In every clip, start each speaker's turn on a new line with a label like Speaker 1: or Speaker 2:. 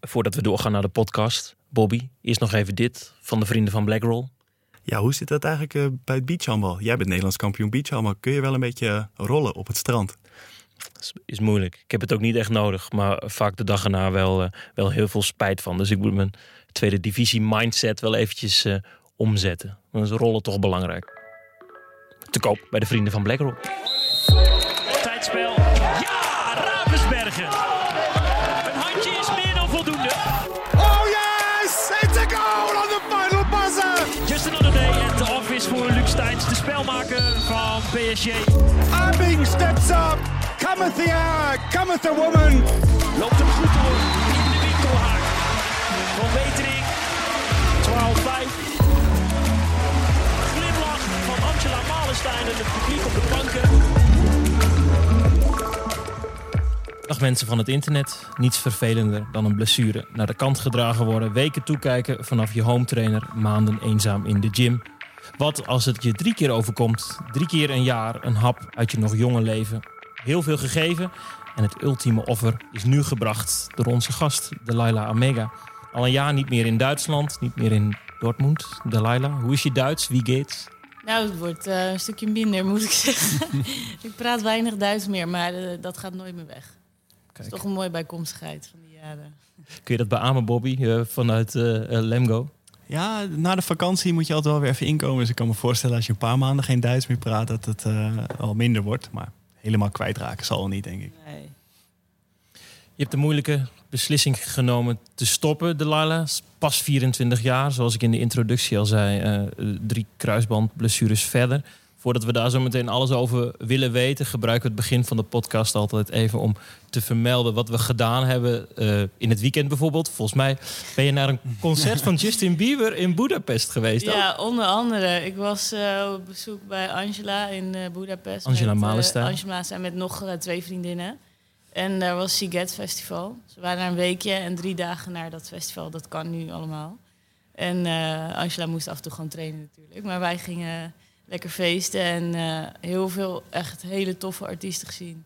Speaker 1: Voordat we doorgaan naar de podcast, Bobby, eerst nog even dit van de vrienden van Blackroll.
Speaker 2: Ja, hoe zit dat eigenlijk eh, bij het beachhandbal? Jij bent Nederlands kampioen beachhandbal. Kun je wel een beetje eh, rollen op het strand?
Speaker 1: Is, is moeilijk. Ik heb het ook niet echt nodig, maar vaak de dag erna wel, eh, wel heel veel spijt van. Dus ik moet mijn tweede divisie mindset wel eventjes eh, omzetten. Dan is rollen toch belangrijk. Te koop bij de vrienden van Blackroll.
Speaker 3: Tijdspel. Spelmaker van PSG.
Speaker 4: Abing steps up! Cometh the hour! Cometh the woman!
Speaker 3: Loopt hem goed door in de winkelhaak. Van Wetering. 12-5. Glimlach van Angela Malenstein en het publiek op de banken.
Speaker 1: Dag mensen van het internet. Niets vervelender dan een blessure naar de kant gedragen worden. Weken toekijken vanaf je home trainer. Maanden eenzaam in de gym. Wat als het je drie keer overkomt? Drie keer een jaar een hap uit je nog jonge leven. Heel veel gegeven. En het ultieme offer is nu gebracht door onze gast, Delilah Amega. Al een jaar niet meer in Duitsland, niet meer in Dortmund. Delilah, hoe is je Duits? Wie geht's?
Speaker 5: Nou, het wordt eh, een stukje minder, moet ik zeggen. ik praat weinig Duits meer, maar eh, dat gaat nooit meer weg. Dat is toch een mooie bijkomstigheid van die jaren.
Speaker 1: Kun je dat beamen, Bobby, eh, vanuit Lemgo?
Speaker 2: Ja, na de vakantie moet je altijd wel weer even inkomen. Dus ik kan me voorstellen als je een paar maanden geen Duits meer praat, dat het eh, al minder wordt. Maar helemaal kwijtraken zal wel niet, denk ik.
Speaker 5: Nee.
Speaker 1: Je hebt de moeilijke beslissing genomen te stoppen, Delilah. Is Pas 24 jaar, zoals ik in de introductie al zei. eh, drie kruisbandblessures verder. Voordat we daar zo meteen alles over willen weten, gebruiken we het begin van de podcast altijd even om te vermelden wat we gedaan hebben eh, in het weekend bijvoorbeeld. Volgens mij ben je naar een concert van Justin Bieber in Budapest geweest. ook?
Speaker 5: Ja, onder andere. Ik was eh, op bezoek bij Angela in eh Budapest.
Speaker 1: Angela Malenstein.
Speaker 5: Angela Malenstein met nog twee vriendinnen. En daar was Siget Festival. Ze waren daar een weekje en drie dagen naar dat festival. Dat kan nu allemaal. En Angela moest af en toe gewoon trainen natuurlijk. Maar wij gingen lekker feesten en eh, heel veel echt hele toffe artiesten gezien.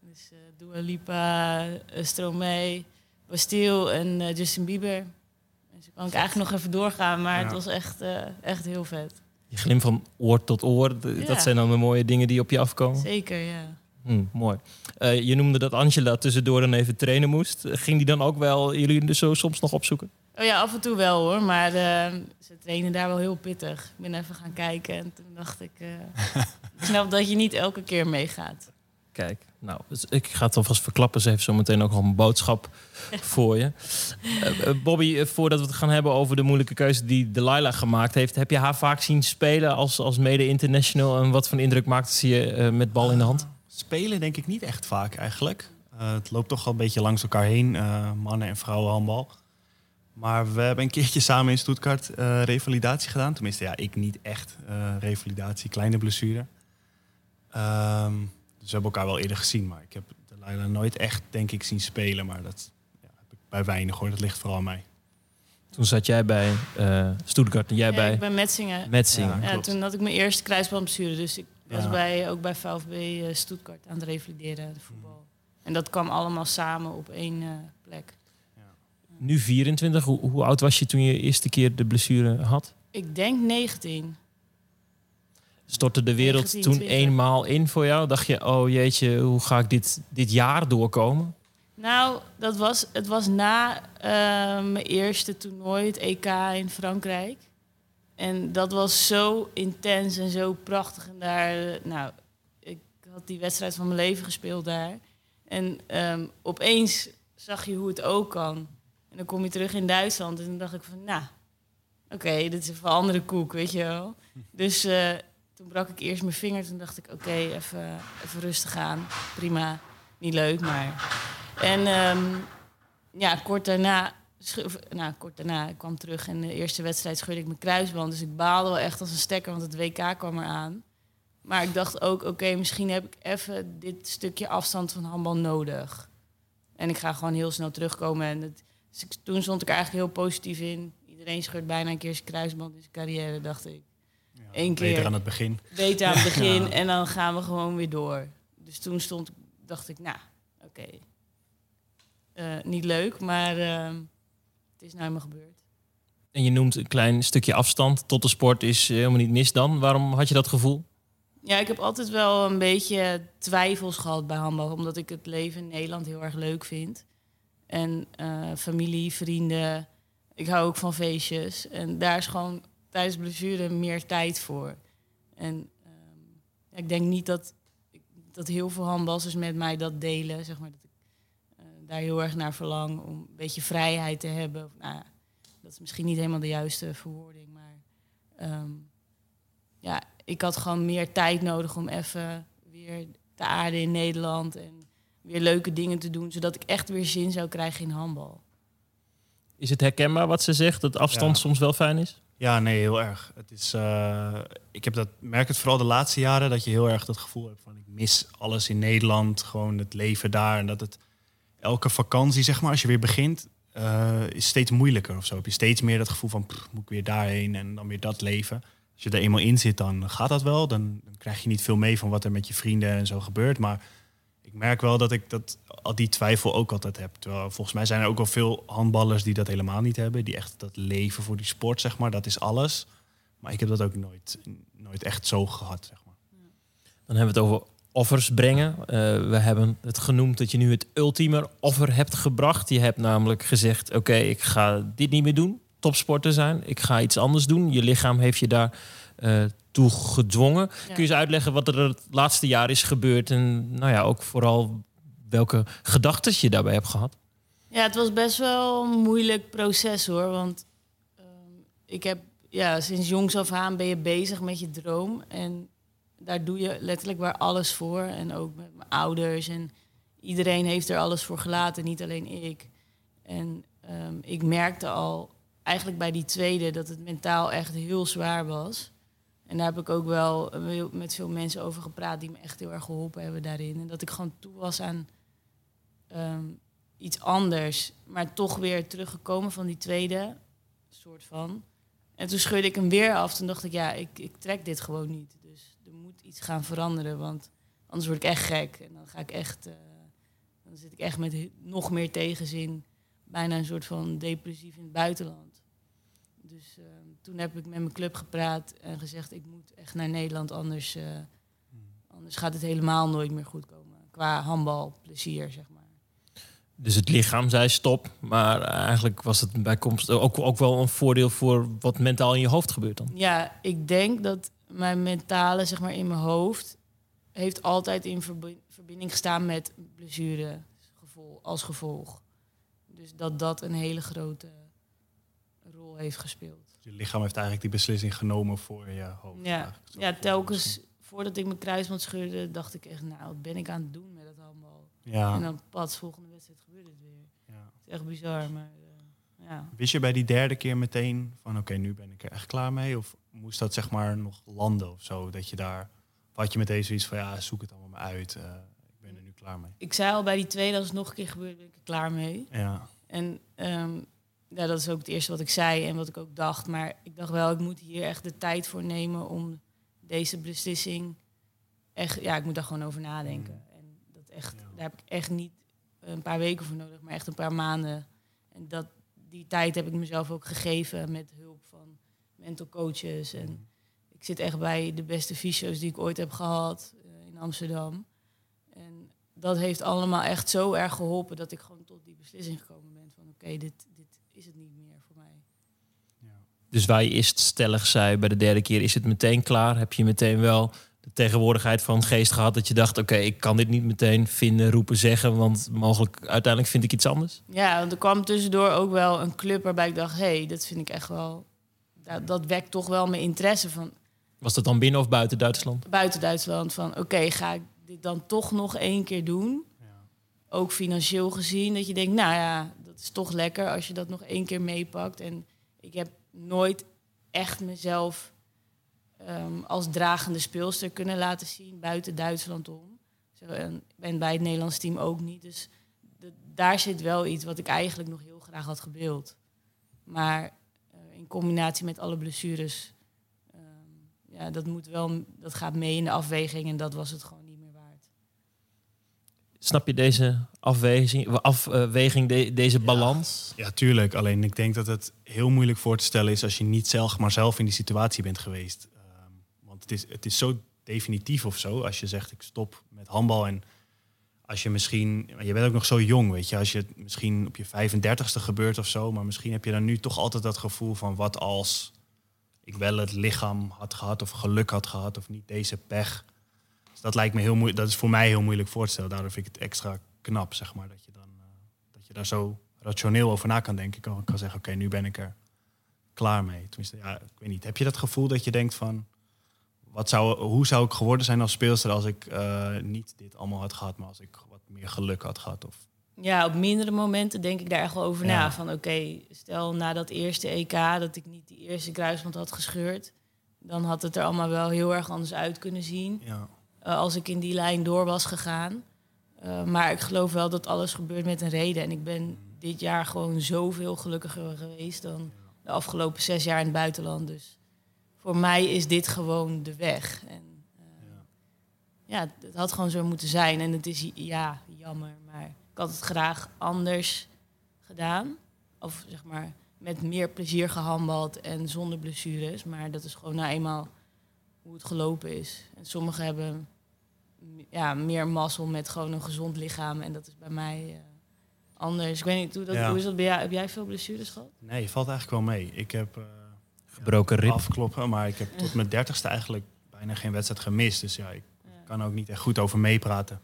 Speaker 5: Dus eh Dua Lipa, eh, Stromae, Bastille en eh, Justin Bieber. En zo kan ik eigenlijk nog even doorgaan, maar het was echt, eh, echt heel vet.
Speaker 1: Je glim van oor tot oor.
Speaker 5: Ja.
Speaker 1: Dat zijn dan de mooie dingen die op je afkomen.
Speaker 5: Zeker, ja.
Speaker 1: Hm, mooi. Eh, je noemde dat Angela tussendoor dan even trainen moest. Ging die dan ook wel jullie dus zo soms nog opzoeken?
Speaker 5: Oh ja, af en toe wel hoor, maar eh, ze trainen daar wel heel pittig. Ik ben even gaan kijken en toen dacht ik... eh, ik snap dat je niet elke keer meegaat.
Speaker 1: Kijk, nou, dus ik ga het alvast verklappen. Ze heeft zo meteen ook al een boodschap voor je. Eh, Bobby, voordat we het gaan hebben over de moeilijke keuze die Delilah gemaakt heeft, heb je haar vaak zien spelen als, als mede-international? En wat voor indruk maakte ze je eh, met bal in de hand?
Speaker 2: Spelen denk ik niet echt vaak eigenlijk. Eh, het loopt toch wel een beetje langs elkaar heen, eh, mannen- en vrouwenhandbal. Maar we hebben een keertje samen in Stuttgart eh, revalidatie gedaan. Tenminste, ja, ik niet echt eh, revalidatie, kleine blessure. Ehm, dus we hebben elkaar wel eerder gezien. Maar ik heb Delilah nooit echt, denk ik, zien spelen. Maar dat ja, heb ik bij weinig hoor. Dat ligt vooral aan mij.
Speaker 1: Toen zat jij bij eh Stuttgart en jij
Speaker 5: Ja,
Speaker 1: bij
Speaker 5: ik ben Metzingen.
Speaker 1: Metzingen.
Speaker 2: Ja.
Speaker 5: Toen had ik mijn eerste kruisbandblessure. Dus ik was
Speaker 2: Ja.
Speaker 5: bij, ook bij VfB Stuttgart aan het revalideren, de voetbal. En dat kwam allemaal samen op één eh, plek.
Speaker 1: Nu 24. Hoe, hoe oud was je toen je eerste keer de blessure had?
Speaker 5: Ik denk 19.
Speaker 1: Stortte de wereld
Speaker 5: 19,
Speaker 1: toen
Speaker 5: 20.
Speaker 1: eenmaal in voor jou? Dacht je, oh jeetje, hoe ga ik dit, dit jaar doorkomen?
Speaker 5: Nou, dat was, het was na eh, mijn eerste toernooi, het EK in Frankrijk. En dat was zo intens en zo prachtig. En daar, nou, ik had die wedstrijd van mijn leven gespeeld daar. En ehm, opeens zag je hoe het ook kan. En dan kom je terug in Duitsland en dan dacht ik van, nou, oké, dit is een andere koek, weet je wel. Dus eh, toen brak ik eerst mijn vinger. Toen dacht ik, oké, even, even rustig aan. Prima, niet leuk, maar... En ehm, ja, kort daarna, nou, kort daarna, ik kwam terug en de eerste wedstrijd schudde ik mijn kruisband. Dus ik baalde wel echt als een stekker, want het WK kwam eraan. Maar ik dacht ook, oké, misschien heb ik even dit stukje afstand van handbal nodig. En ik ga gewoon heel snel terugkomen. En het, dus ik- toen stond ik er eigenlijk heel positief in. Iedereen scheurt bijna een keer zijn kruisband in zijn carrière, dacht ik. Eén keer
Speaker 2: Beter aan het begin.
Speaker 5: beter aan het begin
Speaker 2: Ja.
Speaker 5: en dan gaan we gewoon weer door. Dus toen stond, dacht ik, nou, oké. Eh, niet leuk, maar ehm, het is nou helemaal gebeurd.
Speaker 1: En je noemt een klein stukje afstand tot de sport is eh, helemaal niet mis dan. Waarom had je dat gevoel?
Speaker 5: Ja, ik heb altijd wel een beetje twijfels gehad bij handbal, omdat ik het leven in Nederland heel erg leuk vind. En eh, familie, vrienden, ik hou ook van feestjes. En daar is gewoon tijdens blessure meer tijd voor. En ehm, ik denk niet dat, dat heel veel handballers met mij dat delen, zeg maar. Dat ik eh, daar heel erg naar verlang om een beetje vrijheid te hebben. Nou, dat is misschien niet helemaal de juiste verwoording, maar ehm, ja, ik had gewoon meer tijd nodig om even weer te aarden in Nederland en weer leuke dingen te doen, zodat ik echt weer zin zou krijgen in handbal.
Speaker 1: Is het herkenbaar wat ze zegt, dat afstand
Speaker 2: Ja.
Speaker 1: soms wel fijn is?
Speaker 2: Ja, nee, heel erg. Het is, eh, ik heb dat, merk het vooral de laatste jaren dat je heel erg dat gevoel hebt van ik mis alles in Nederland, gewoon het leven daar. En dat het elke vakantie, zeg maar, als je weer begint, eh, is steeds moeilijker of zo. Heb je steeds meer dat gevoel van pff, moet ik weer daarheen en dan weer dat leven. Als je er eenmaal in zit, dan gaat dat wel. Dan, dan krijg je niet veel mee van wat er met je vrienden en zo gebeurt. Maar merk wel dat ik dat, al die twijfel ook altijd heb. Terwijl volgens mij zijn er ook wel veel handballers die dat helemaal niet hebben. Die echt dat leven voor die sport, zeg maar, dat is alles. Maar ik heb dat ook nooit, nooit echt zo gehad, zeg maar.
Speaker 1: Dan hebben we het over offers brengen. Eh, we hebben het genoemd dat je nu het ultieme offer hebt gebracht. Je hebt namelijk gezegd, oké, ik ga dit niet meer doen. Topsporter zijn. Ik ga iets anders doen. Je lichaam heeft je daar eh, toe gedwongen.
Speaker 5: Ja.
Speaker 1: Kun je eens uitleggen wat er het laatste jaar is gebeurd? En nou ja, ook vooral welke gedachten je daarbij hebt gehad?
Speaker 5: Ja, het was best wel een moeilijk proces hoor. Want ehm, ik heb, ja, sinds jongs af aan ben je bezig met je droom. En daar doe je letterlijk waar alles voor. En ook met mijn ouders. En iedereen heeft er alles voor gelaten, niet alleen ik. En ehm, ik merkte al eigenlijk bij die tweede dat het mentaal echt heel zwaar was. En daar heb ik ook wel heel- met veel mensen over gepraat die me echt heel erg geholpen hebben daarin. En dat ik gewoon toe was aan ehm, iets anders, maar toch weer teruggekomen van die tweede soort van. En toen scheurde ik hem weer af. Toen dacht ik, ja, ik, ik trek dit gewoon niet. Dus er moet iets gaan veranderen, want anders word ik echt gek. En dan ga ik echt, eh, dan zit ik echt met nog meer tegenzin, bijna een soort van depressief in het buitenland. Dus eh, toen heb ik met mijn club gepraat en gezegd, ik moet echt naar Nederland, anders, eh, anders gaat het helemaal nooit meer goed komen. Qua handbal, plezier, zeg maar.
Speaker 1: Dus het lichaam zei stop. Maar eigenlijk was het bijkomst ook, ook wel een voordeel voor wat mentaal in je hoofd gebeurt dan.
Speaker 5: Ja, ik denk dat mijn mentale, zeg maar, in mijn hoofd... heeft altijd in verbi- verbinding gestaan met blessure als gevolg. Dus dat dat een hele grote rol heeft gespeeld.
Speaker 2: Je lichaam heeft eigenlijk die beslissing genomen voor je hoofd.
Speaker 5: Ja, ja telkens voordat ik mijn kruisband scheurde... dacht ik echt, nou, wat ben ik aan het doen met handbal?
Speaker 2: misschien. Ja,
Speaker 5: En dan pas, volgende wedstrijd gebeurt het weer.
Speaker 2: ja.
Speaker 5: Het is echt bizar, maar eh, ja.
Speaker 2: Wist je bij die derde keer meteen van oké, nu ben ik er echt klaar mee? Of moest dat zeg maar nog landen of zo? Dat je daar, had je meteen zoiets van ja, zoek het allemaal maar uit. eh, ik ben er nu klaar mee.
Speaker 5: Ik zei al bij die tweede, als het nog een keer gebeurt, ben ik er klaar mee.
Speaker 2: Ja,
Speaker 5: En ehm, ja, dat is ook het eerste wat ik zei en wat ik ook dacht. Maar ik dacht wel, ik moet hier echt de tijd voor nemen om deze beslissing echt, ja, ik moet daar gewoon over nadenken. En dat echt,
Speaker 2: Ja.
Speaker 5: daar heb ik echt niet een paar weken voor nodig, maar echt een paar maanden. En dat, die tijd heb ik mezelf ook gegeven met hulp van mental coaches. En ik zit echt bij de beste fysio's die ik ooit heb gehad eh, in Amsterdam. En dat heeft allemaal echt zo erg geholpen dat ik gewoon tot die beslissing gekomen ben van oké, dit is het niet meer voor mij.
Speaker 1: Dus waar je eerst stellig zei, bij de derde keer is het meteen klaar. Heb je meteen wel de tegenwoordigheid van geest gehad dat je dacht, oké, ik kan dit niet meteen vinden, roepen, zeggen, want mogelijk uiteindelijk vind ik iets anders.
Speaker 5: Ja, want er kwam tussendoor ook wel een club waarbij ik dacht, hé, hey, dat vind ik echt wel, dat, dat wekt toch wel mijn interesse van
Speaker 1: Was dat dan binnen of buiten Duitsland?
Speaker 5: buiten Duitsland. Van oké, ga ik dit dan toch nog één keer doen? Ook financieel gezien, dat je denkt, nou ja, dat is toch lekker als je dat nog één keer meepakt. En ik heb nooit echt mezelf ehm, als dragende speelster kunnen laten zien buiten Duitsland om. En bij het Nederlands team ook niet. Dus daar zit wel iets wat ik eigenlijk nog heel graag had gewild. Maar eh, in combinatie met alle blessures ehm, ja, dat moet wel, dat gaat mee in de afweging en dat was het gewoon niet meer waard.
Speaker 1: Snap je deze afweging, afweging de- deze balans?
Speaker 2: Ja, tuurlijk. Alleen ik denk dat het heel moeilijk voor te stellen is als je niet zelf, maar zelf in die situatie bent geweest. Ehm, want het is, het is zo definitief of zo. Als je zegt ik stop met handbal en als je misschien, je bent ook nog zo jong, weet je, als je het misschien op je 35ste gebeurt of zo, maar misschien heb je dan nu toch altijd dat gevoel van wat als ik wel het lichaam had gehad of geluk had gehad of niet deze pech. Dus dat lijkt me heel moeilijk. Dat is voor mij heel moeilijk voor te stellen. Daardoor vind ik het extra knap, zeg maar, dat je dan eh, dat je daar zo rationeel over na kan denken. Ik kan, kan zeggen, oké, nu ben ik er klaar mee. Tenminste, ja, ik weet niet. Heb je dat gevoel dat je denkt van, wat zou, hoe zou ik geworden zijn als speelster als ik eh, niet dit allemaal had gehad, maar als ik wat meer geluk had gehad? Of,
Speaker 5: Ja, op mindere momenten denk ik daar echt wel over
Speaker 2: Ja.
Speaker 5: na. Van oké, stel na dat eerste EK dat ik niet die eerste kruisband had gescheurd. Dan had het er allemaal wel heel erg anders uit kunnen zien.
Speaker 2: ja,
Speaker 5: eh, als ik in die lijn door was gegaan. Eh, maar ik geloof wel dat alles gebeurt met een reden. En ik ben dit jaar gewoon zoveel gelukkiger geweest dan de afgelopen zes jaar in het buitenland. Dus voor mij is dit gewoon de weg. En eh, ja, het had gewoon zo moeten zijn. En het is ja, jammer, maar ik had het graag anders gedaan. Of zeg maar met meer plezier gehandbald en zonder blessures. Maar dat is gewoon nou eenmaal hoe het gelopen is. En sommigen hebben ja, meer mazzel met gewoon een gezond lichaam. En dat is bij mij eh, anders. Ik weet niet, hoe, dat,
Speaker 2: Ja.
Speaker 5: hoe is dat bij jou? Heb jij veel blessures gehad?
Speaker 2: nee, valt eigenlijk wel mee. Ik heb eh,
Speaker 1: Gebroken rib.
Speaker 2: afkloppen, maar ik heb tot mijn dertigste eigenlijk bijna geen wedstrijd gemist. Dus ja, ik kan ook niet echt goed over meepraten.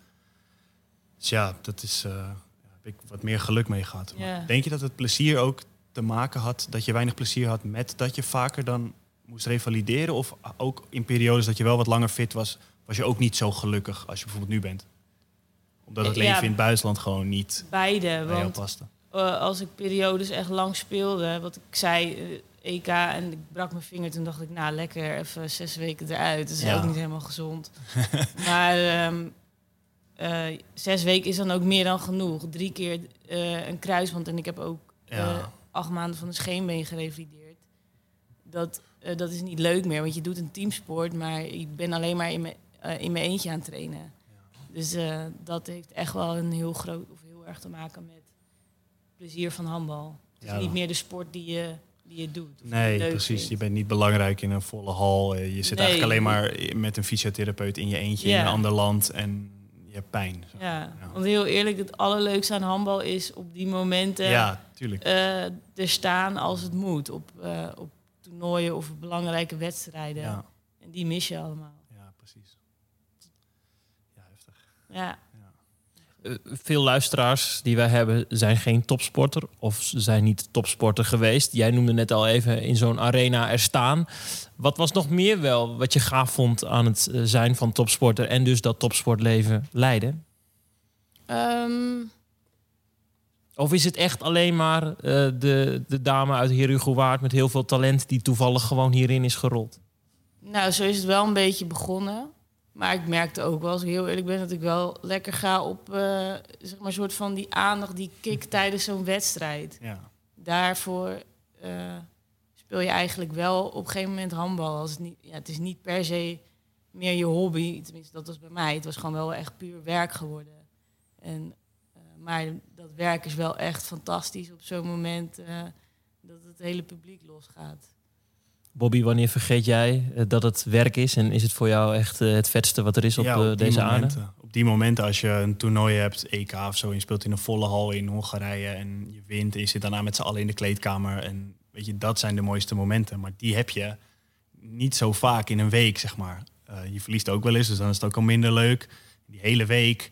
Speaker 2: Dus ja, dat is, eh, ja, heb ik wat meer geluk mee gehad.
Speaker 5: Ja.
Speaker 2: Denk je dat het plezier ook te maken had, dat je weinig plezier had met dat je vaker dan moest revalideren? Of ook in periodes dat je wel wat langer fit was, was je ook niet zo gelukkig als je bijvoorbeeld nu bent? Omdat het
Speaker 5: Ja.
Speaker 2: leven in het buitenland gewoon niet
Speaker 5: Beide,
Speaker 2: bij
Speaker 5: want
Speaker 2: paste.
Speaker 5: eh, als ik periodes echt lang speelde, wat ik zei, eh, EK en ik brak mijn vinger, toen dacht ik, nou lekker, even zes weken eruit. Dat is
Speaker 2: Ja.
Speaker 5: ook niet helemaal gezond. maar ehm, eh, zes weken is dan ook meer dan genoeg. Drie keer een kruisband en ik heb ook
Speaker 2: Ja.
Speaker 5: acht maanden van een scheenbeen gerevalideerd. Dat, eh, dat is niet leuk meer, want je doet een teamsport, maar ik ben alleen maar in mijn, eh, in mijn eentje aan het trainen. Dus eh, dat heeft echt wel een heel groot of heel erg te maken met plezier van handbal. Het is
Speaker 2: Ja.
Speaker 5: niet meer de sport die je, die je doet. je
Speaker 2: Nee, precies. Je bent niet belangrijk in een volle hal. Je zit
Speaker 5: Nee.
Speaker 2: eigenlijk alleen maar met een fysiotherapeut in je eentje in een ander land en je hebt pijn. Zo.
Speaker 5: Ja,
Speaker 2: Ja.
Speaker 5: want heel eerlijk, het allerleukste aan handbal is op die momenten
Speaker 2: Ja, tuurlijk.
Speaker 5: er staan als het moet. Op, op toernooien of belangrijke wedstrijden.
Speaker 2: Ja,
Speaker 5: En die mis je allemaal.
Speaker 2: ja, precies. Ja, heftig.
Speaker 5: Ja,
Speaker 1: Eh, veel luisteraars die wij hebben zijn geen topsporter of ze zijn niet topsporter geweest. Jij noemde net al even in zo'n arena er staan. Wat was nog meer wel wat je gaaf vond aan het eh, zijn van topsporter en dus dat topsportleven leiden?
Speaker 5: Ehm,
Speaker 1: Of is het echt alleen maar eh, de, de dame uit Herugowaard met heel veel talent die toevallig gewoon hierin is gerold?
Speaker 5: nou, zo is het wel een beetje begonnen. Maar ik merkte ook wel, als ik heel eerlijk ben, dat ik wel lekker ga op eh, zeg maar, een soort van die aandacht, die kick tijdens zo'n wedstrijd.
Speaker 2: Ja,
Speaker 5: daarvoor eh, speel je eigenlijk wel op een gegeven moment handbal. Als het, niet, ja, het is niet per se meer je hobby. Tenminste, dat was bij mij. Het was gewoon wel echt puur werk geworden. En, maar dat werk is wel echt fantastisch op zo'n moment eh, dat het hele publiek losgaat.
Speaker 1: Bobby, wanneer vergeet jij eh, dat het werk is en is het voor jou echt eh, het vetste wat er is op,
Speaker 2: Ja, die
Speaker 1: deze aarde?
Speaker 2: momenten. Op die momenten als je een toernooi hebt, EK of zo, en je speelt in een volle hal in Hongarije en je wint en je zit daarna met z'n allen in de kleedkamer. En weet je, dat zijn de mooiste momenten. Maar die heb je niet zo vaak in een week, zeg maar. Eh, je verliest ook wel eens, dus dan is het ook al minder leuk. Die hele week,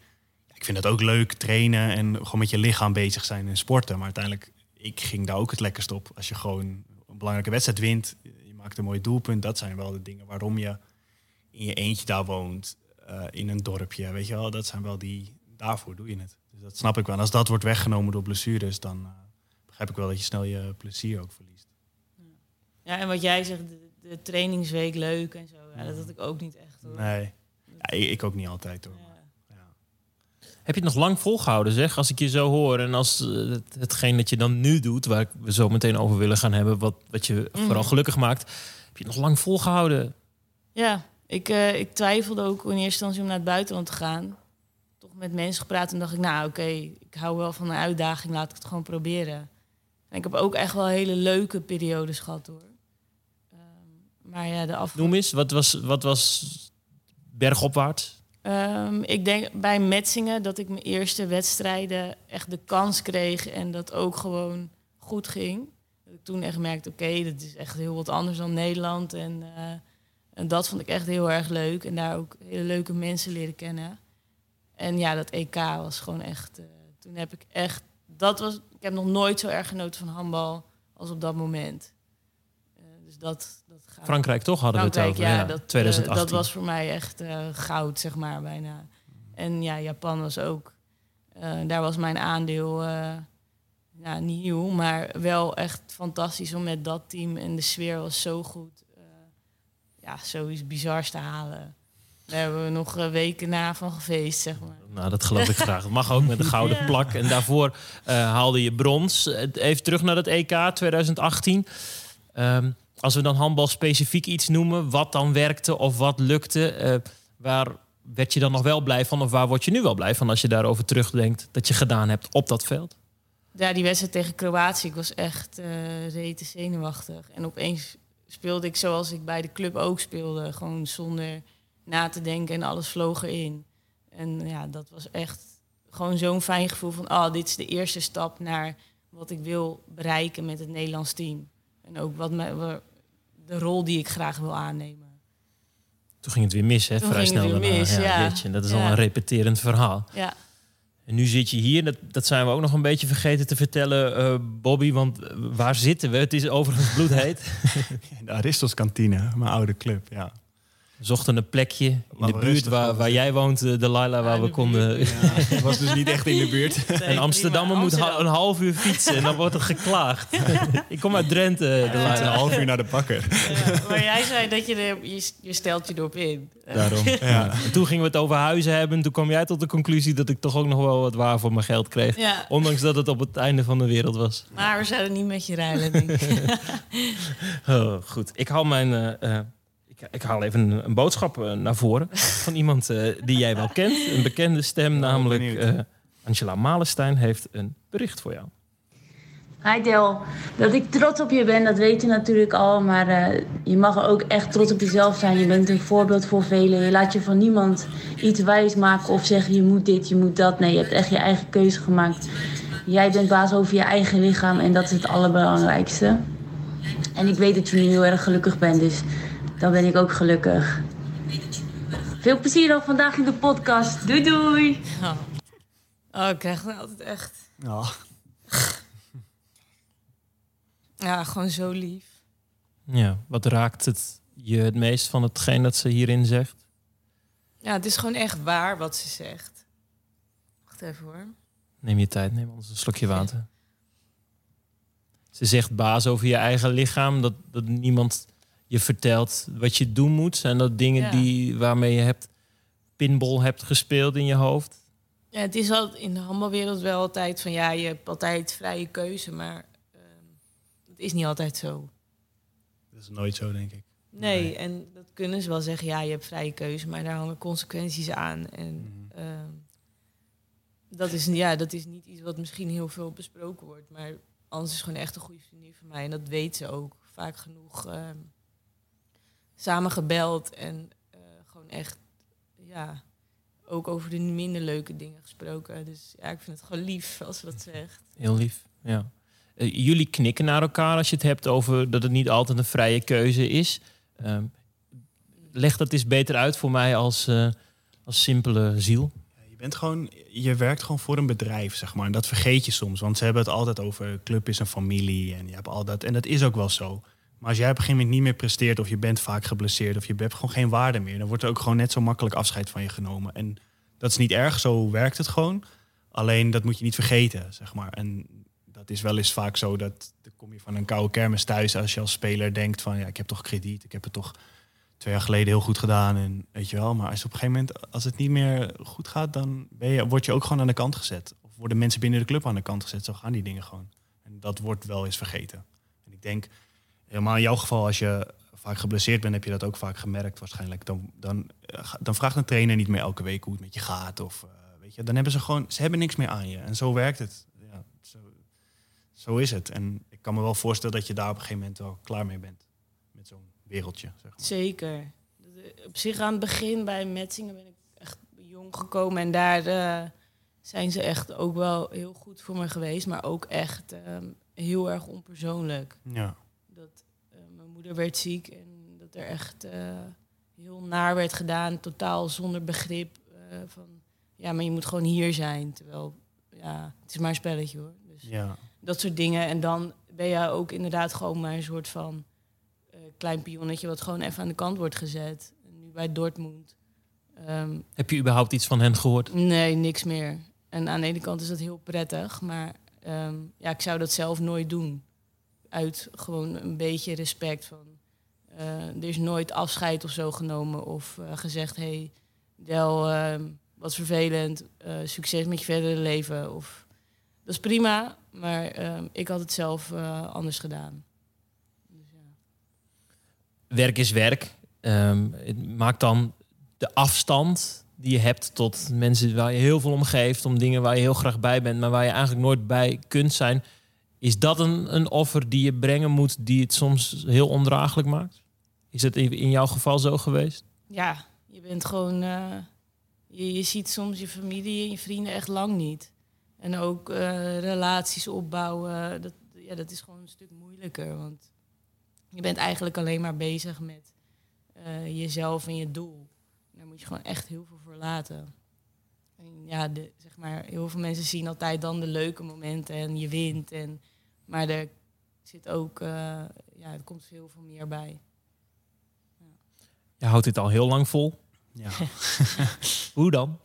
Speaker 2: ik vind het ook leuk, trainen en gewoon met je lichaam bezig zijn en sporten. Maar uiteindelijk, ik ging daar ook het lekkerst op. Als je gewoon een belangrijke wedstrijd wint, je maakt een mooi doelpunt. Dat zijn wel de dingen waarom je in je eentje daar woont, eh, in een dorpje, weet je wel. Dat zijn wel die, daarvoor doe je het. Dus dat snap ik wel. En als dat wordt weggenomen door blessures, dan eh, begrijp ik wel dat je snel je plezier ook verliest.
Speaker 5: Ja, en wat jij zegt, de, de trainingsweek leuk en zo. Ja, dat had ik ook niet echt. Hoor.
Speaker 2: Nee, ja, ik, ook niet altijd hoor.
Speaker 5: Ja.
Speaker 1: Heb je het nog lang volgehouden, zeg? Als ik je zo hoor en als eh, het, hetgeen dat je dan nu doet, waar we zo meteen over willen gaan hebben, wat, wat je vooral
Speaker 5: Mhm.
Speaker 1: gelukkig maakt, heb je het nog lang volgehouden?
Speaker 5: Ja, ik, eh, ik twijfelde ook in eerste instantie om naar het buitenland te gaan. Toch met mensen gepraat en dacht ik, nou oké, ik hou wel van een uitdaging, laat ik het gewoon proberen. En ik heb ook echt wel hele leuke periodes gehad hoor. Ehm, maar ja, de af.
Speaker 1: Noem eens, wat was, wat was bergopwaarts?
Speaker 5: Ehm, ik denk bij Metzingen dat ik mijn eerste wedstrijden echt de kans kreeg en dat ook gewoon goed ging. Dat ik toen echt merkte, oké, dat is echt heel wat anders dan Nederland. En, eh, en dat vond ik echt heel erg leuk. En daar ook hele leuke mensen leren kennen. En ja, dat EK was gewoon echt. eh, toen heb ik echt. Dat was. Ik heb nog nooit zo erg genoten van handbal als op dat moment. Eh, dus dat. dat gaat.
Speaker 1: Frankrijk toch hadden we het over.
Speaker 5: ja, dat, eh,
Speaker 1: 2018.
Speaker 5: dat was voor mij echt eh, goud, zeg maar, bijna. En ja, Japan was ook... eh, daar was mijn aandeel ja, niet nieuw, maar wel echt fantastisch om met dat team. En de sfeer was zo goed. Uh, ja, zoiets bizars te halen. Daar hebben we nog weken na van gefeest, zeg maar.
Speaker 1: Nou, dat geloof ik graag. Dat mag ook met een gouden ja. plak. En daarvoor uh, haalde je brons. Even terug naar het EK 2018. Um, als we dan handbal specifiek iets noemen, wat dan werkte of wat lukte, uh, waar werd je dan nog wel blij van of waar word je nu wel blij van als je daarover terugdenkt dat je gedaan hebt op dat veld?
Speaker 5: Ja, die wedstrijd tegen Kroatië, ik was echt uh, rete zenuwachtig. En opeens speelde ik zoals ik bij de club ook speelde, gewoon zonder na te denken en alles vloog erin. En ja, dat was echt gewoon zo'n fijn gevoel van, oh, dit is de eerste stap naar wat ik wil bereiken met het Nederlands team. En ook wat me, de rol die ik graag wil aannemen.
Speaker 1: Toen ging het weer mis, hè?
Speaker 5: Toen
Speaker 1: vrij
Speaker 5: ging
Speaker 1: snel
Speaker 5: het weer
Speaker 1: daarna.
Speaker 5: mis, ja.
Speaker 1: Dat is
Speaker 5: Ja.
Speaker 1: al een repeterend verhaal.
Speaker 5: Ja,
Speaker 1: En nu zit je hier, dat, dat zijn we ook nog een beetje vergeten te vertellen, eh, Bobby. Want eh, waar zitten we? Het is overigens bloedheet.
Speaker 2: De Aristos kantine, mijn oude club, ja.
Speaker 1: Zochten een plekje in
Speaker 2: Waar
Speaker 1: de buurt waar, waar jij woont, eh, Delilah, waar
Speaker 5: in
Speaker 1: we
Speaker 5: de
Speaker 1: konden...
Speaker 2: Het was dus niet echt in de buurt.
Speaker 1: Een Amsterdammer moet ha- een half uur fietsen en dan wordt er geklaagd. Ik kom uit Drenthe,
Speaker 2: Een half uur naar de bakker.
Speaker 5: Ja, maar jij zei dat je, er, je, je stelt je erop in. Eh,
Speaker 1: Daarom.
Speaker 2: Ja.
Speaker 1: En toen gingen we het over huizen hebben. Toen kwam jij tot de conclusie dat ik toch ook nog wel wat waar voor mijn geld kreeg.
Speaker 5: Ja,
Speaker 1: Ondanks dat het op het einde van de wereld was.
Speaker 5: maar we zouden niet met je ruilen, denk ik.
Speaker 1: Oh, goed. Ik haal mijn. Ik, ik haal even een, een boodschap eh, naar voren. van iemand eh, die jij wel kent. Een bekende stem, namelijk
Speaker 2: benieuwd.
Speaker 1: eh, Angela Malenstein, heeft een bericht voor jou.
Speaker 6: Hi Del, dat ik trots op je ben, dat weet je natuurlijk al. Maar eh, je mag ook echt trots op jezelf zijn. Je bent een voorbeeld voor velen. Je laat je van niemand iets wijs maken of zeggen je moet dit, je moet dat. Nee, je hebt echt je eigen keuze gemaakt. Jij bent baas over je eigen lichaam en dat is het allerbelangrijkste. En ik weet dat je nu heel erg gelukkig bent, dus dan ben ik ook gelukkig. Veel plezier nog vandaag in de podcast. Doei doei!
Speaker 5: Oh, oh ik krijg altijd echt...
Speaker 2: Ja.
Speaker 5: Ja, gewoon zo lief.
Speaker 1: Ja, wat raakt het je het meest van hetgeen dat ze hierin zegt?
Speaker 5: Ja, het is gewoon echt waar wat ze zegt. Wacht even hoor.
Speaker 1: Neem je tijd, neem anders een slokje water. Ze zegt baas over je eigen lichaam. Dat, dat niemand je vertelt wat je doen moet. Zijn dat dingen
Speaker 5: Ja.
Speaker 1: die, waarmee je hebt pinball hebt gespeeld in je hoofd?
Speaker 5: Ja, het is al in de handbalwereld wel altijd van ja, je hebt altijd vrije keuze, maar ehm, het is niet altijd zo.
Speaker 2: Dat is nooit zo, denk ik.
Speaker 5: Nee,
Speaker 2: Nee.
Speaker 5: en dat kunnen ze wel zeggen, ja, je hebt vrije keuze, maar daar hangen consequenties aan. En
Speaker 2: Mhm.
Speaker 5: ehm, dat, is, ja, dat is niet iets wat misschien heel veel besproken wordt, maar anders is het gewoon echt een goede vriendin van mij. En dat weet ze ook vaak genoeg. ehm, samen gebeld en eh, gewoon echt, ja, ook over de minder leuke dingen gesproken. Dus ja, ik vind het gewoon lief als ze dat zegt.
Speaker 1: Heel lief, ja. Eh, jullie knikken naar elkaar als je het hebt over dat het niet altijd een vrije keuze is. Ehm, leg dat eens beter uit voor mij als, eh, als simpele ziel.
Speaker 2: Je bent gewoon, je werkt gewoon voor een bedrijf, zeg maar. En dat vergeet je soms, want ze hebben het altijd over club is een familie en je hebt al dat. En dat is ook wel zo. Maar als jij op een gegeven moment niet meer presteert of je bent vaak geblesseerd of je hebt gewoon geen waarde meer, dan wordt er ook gewoon net zo makkelijk afscheid van je genomen. En dat is niet erg, zo werkt het gewoon. Alleen dat moet je niet vergeten, zeg maar. En dat is wel eens vaak zo dat dan kom je van een koude kermis thuis als je als speler denkt van ja, ik heb toch krediet, ik heb het toch twee jaar geleden heel goed gedaan en weet je wel. Maar als op een gegeven moment, als het niet meer goed gaat, dan ben je, word je ook gewoon aan de kant gezet. Of worden mensen binnen de club aan de kant gezet. Zo gaan die dingen gewoon. En dat wordt wel eens vergeten. En ik denk, helemaal in jouw geval, als je vaak geblesseerd bent, heb je dat ook vaak gemerkt waarschijnlijk. Dan, dan, eh, dan vraagt een trainer niet meer elke week hoe het met je gaat. Of eh, weet je, dan hebben ze gewoon, ze hebben niks meer aan je. En zo werkt het. Ja, zo, zo is het. En ik kan me wel voorstellen dat je daar op een gegeven moment wel klaar mee bent. Met zo'n wereldje, zeg maar.
Speaker 5: Zeker. Op zich aan het begin bij Metzingen ben ik echt jong gekomen. En daar eh, zijn ze echt ook wel heel goed voor me geweest. Maar ook echt ehm, heel erg onpersoonlijk.
Speaker 2: Ja.
Speaker 5: Dat eh, mijn moeder werd ziek en dat er echt eh, heel naar werd gedaan. Totaal zonder begrip eh, van... Ja, maar je moet gewoon hier zijn. Terwijl, ja, het is maar een spelletje hoor. Dus
Speaker 2: ja.
Speaker 5: dat soort dingen. En dan ben je ook inderdaad gewoon maar een soort van eh, klein pionnetje wat gewoon even aan de kant wordt gezet. En nu bij Dortmund. ehm,
Speaker 1: Heb je überhaupt iets van hen gehoord?
Speaker 5: nee, niks meer. En aan de ene kant is dat heel prettig, maar ehm, ja, ik zou dat zelf nooit doen. Uit gewoon een beetje respect van. eh, er is nooit afscheid of zo genomen of eh, gezegd: hey, Del, ehm, wat vervelend, eh, succes met je verdere leven. Of, dat is prima, maar ehm, ik had het zelf anders gedaan. Dus, ja.
Speaker 1: Werk is werk. Het maakt dan de afstand die je hebt tot mensen waar je heel veel om geeft, om dingen waar je heel graag bij bent, maar waar je eigenlijk nooit bij kunt zijn. Is dat een, een offer die je brengen moet, die het soms heel ondraaglijk maakt? Is het in, jouw geval zo geweest?
Speaker 5: ja, je bent gewoon. eh, je, je ziet soms je familie en je vrienden echt lang niet. En ook eh, relaties opbouwen, dat, ja, dat is gewoon een stuk moeilijker. Want je bent eigenlijk alleen maar bezig met eh, jezelf en je doel. Daar moet je gewoon echt heel veel voor laten. En ja, de, zeg maar, heel veel mensen zien altijd dan de leuke momenten en je wint. En, maar er zit ook, eh, ja, er komt heel veel meer bij.
Speaker 1: Je houdt dit al heel lang vol.
Speaker 2: Ja.
Speaker 1: Hoe dan?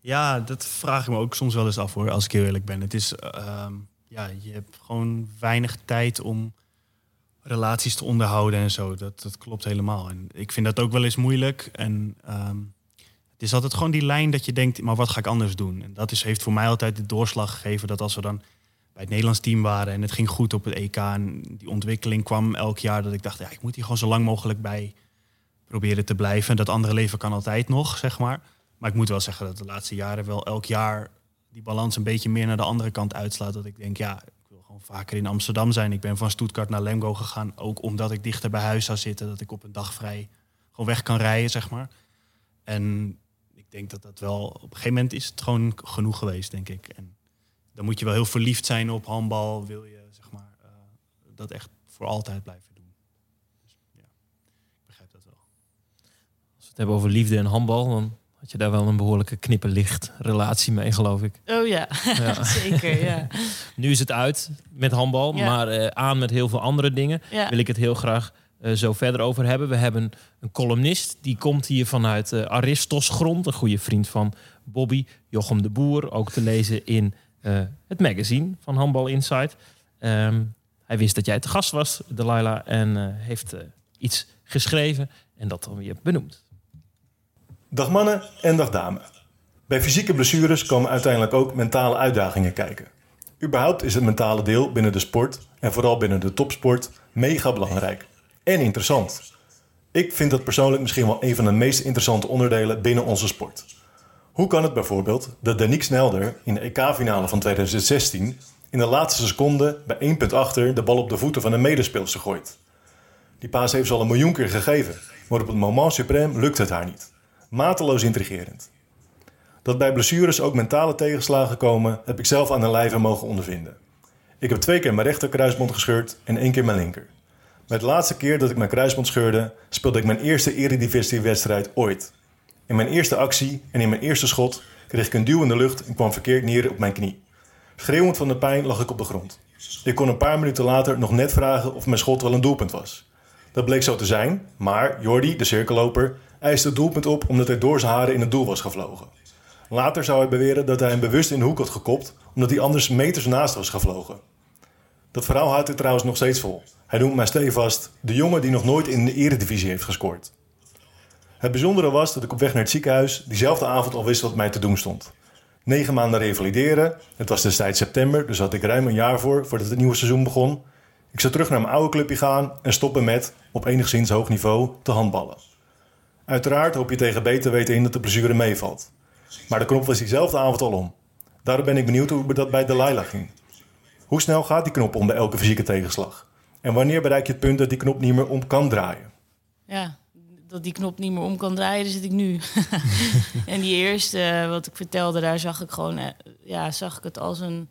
Speaker 2: ja, dat vraag ik me ook soms wel eens af hoor, als ik heel eerlijk ben. Het is, ehm, ja, je hebt gewoon weinig tijd om relaties te onderhouden en zo. Dat, dat klopt helemaal. En ik vind dat ook wel eens moeilijk. En ehm, het is altijd gewoon die lijn dat je denkt, maar wat ga ik anders doen? En dat is, heeft voor mij altijd de doorslag gegeven dat als we dan bij het Nederlands team waren en het ging goed op het EK en die ontwikkeling kwam elk jaar, dat ik dacht, ja, ik moet hier gewoon zo lang mogelijk bij proberen te blijven. Dat andere leven kan altijd nog, zeg maar. Maar ik moet wel zeggen dat de laatste jaren wel elk jaar die balans een beetje meer naar de andere kant uitslaat. Dat ik denk, ja, ik wil gewoon vaker in Amsterdam zijn. Ik ben van Stuttgart naar Lemgo gegaan, ook omdat ik dichter bij huis zou zitten. Dat ik op een dag vrij gewoon weg kan rijden, zeg maar. En ik denk dat dat wel, op een gegeven moment is het gewoon genoeg geweest, denk ik. En dan moet je wel heel verliefd zijn op handbal, wil je, zeg maar, eh, dat echt voor altijd blijven doen. Dus ja, ik begrijp dat wel.
Speaker 1: Als we het hebben over liefde en handbal, dan had je daar wel een behoorlijke knipperlicht relatie mee, geloof ik.
Speaker 5: Oh ja,
Speaker 1: Ja.
Speaker 5: zeker, ja.
Speaker 1: Nu is het uit met handbal,
Speaker 5: Ja.
Speaker 1: maar eh, aan met heel veel andere dingen.
Speaker 5: ja.
Speaker 1: Wil ik het heel graag eh, zo verder over hebben. We hebben een columnist, die komt hier vanuit eh, Aristos grond. Een goede vriend van Bobby, Jochem de Boer. Ook te lezen in eh, het magazine van Handbal Insight. Ehm, hij wist dat jij te gast was, Delilah, en eh, heeft eh, iets geschreven en dat dan weer benoemd.
Speaker 7: Dag mannen en dag dames. Bij fysieke blessures komen uiteindelijk ook mentale uitdagingen kijken. Überhaupt is het mentale deel binnen de sport en vooral binnen de topsport mega belangrijk en interessant. Ik vind dat persoonlijk misschien wel een van de meest interessante onderdelen binnen onze sport. Hoe kan het bijvoorbeeld dat Danique Snelder in de EK-finale van 2016 in de laatste seconde bij één punt achter de bal op de voeten van een medespeelster gooit? Die paas heeft ze al een miljoen keer gegeven, maar op het moment suprême lukt het haar niet. Mateloos intrigerend. Dat bij blessures ook mentale tegenslagen komen, heb ik zelf aan de lijve mogen ondervinden. Ik heb twee keer mijn rechter kruisband gescheurd en één keer mijn linker. Met de laatste keer dat ik mijn kruisband scheurde, speelde ik mijn eerste Eredivisie-wedstrijd ooit. In mijn eerste actie en in mijn eerste schot kreeg ik een duw in de lucht en kwam verkeerd neer op mijn knie. Schreeuwend van de pijn lag ik op de grond. Ik kon een paar minuten later nog net vragen of mijn schot wel een doelpunt was. Dat bleek zo te zijn, maar Jordi, de cirkelloper, eiste het doelpunt op omdat hij door zijn haren in het doel was gevlogen. Later zou hij beweren dat hij hem bewust in de hoek had gekopt omdat hij anders meters naast was gevlogen. Dat verhaal houdt hij trouwens nog steeds vol. Hij noemt mij stevast de jongen die nog nooit in de eredivisie heeft gescoord. Het bijzondere was dat ik op weg naar het ziekenhuis diezelfde avond al wist wat mij te doen stond. Negen maanden revalideren, het was destijds september, dus had ik ruim een jaar voor voordat het nieuwe seizoen begon. Ik zou terug naar mijn oude clubje gaan en stoppen met, op enigszins hoog niveau, te handballen. Uiteraard hoop je tegen beter weten in dat de blessure meevalt. Maar de knop was diezelfde avond al om. Daarom ben ik benieuwd hoe dat bij Delilah ging. Hoe snel gaat die knop om bij elke fysieke tegenslag? En wanneer bereik je het punt dat die knop niet meer om kan draaien?
Speaker 5: Ja, dat die knop niet meer om kan draaien, daar zit ik nu. en die eerste, eh, wat ik vertelde, daar zag ik gewoon, eh, ja, zag ik het als een,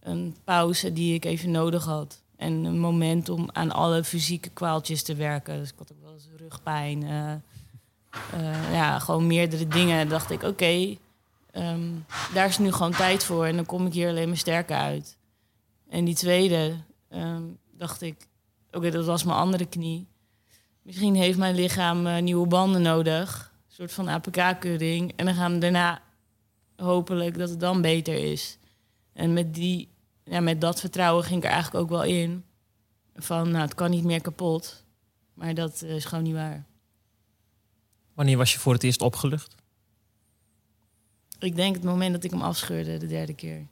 Speaker 5: een pauze die ik even nodig had. En een moment om aan alle fysieke kwaaltjes te werken. Dus ik had ook wel eens rugpijn. eh, ja, gewoon meerdere dingen. dacht ik, oké, ehm, daar is nu gewoon tijd voor. En dan kom ik hier alleen maar sterker uit. En die tweede, ehm, dacht ik, oké, dat was mijn andere knie. Misschien heeft mijn lichaam eh, nieuwe banden nodig. Een soort van APK-keuring. En dan gaan we daarna hopelijk dat het dan beter is. En met, die, ja, met dat vertrouwen ging ik er eigenlijk ook wel in. Van, nou, het kan niet meer kapot. Maar dat eh, is gewoon niet waar.
Speaker 1: Wanneer was je voor het eerst opgelucht?
Speaker 5: Ik denk het moment dat ik hem afscheurde, de derde keer.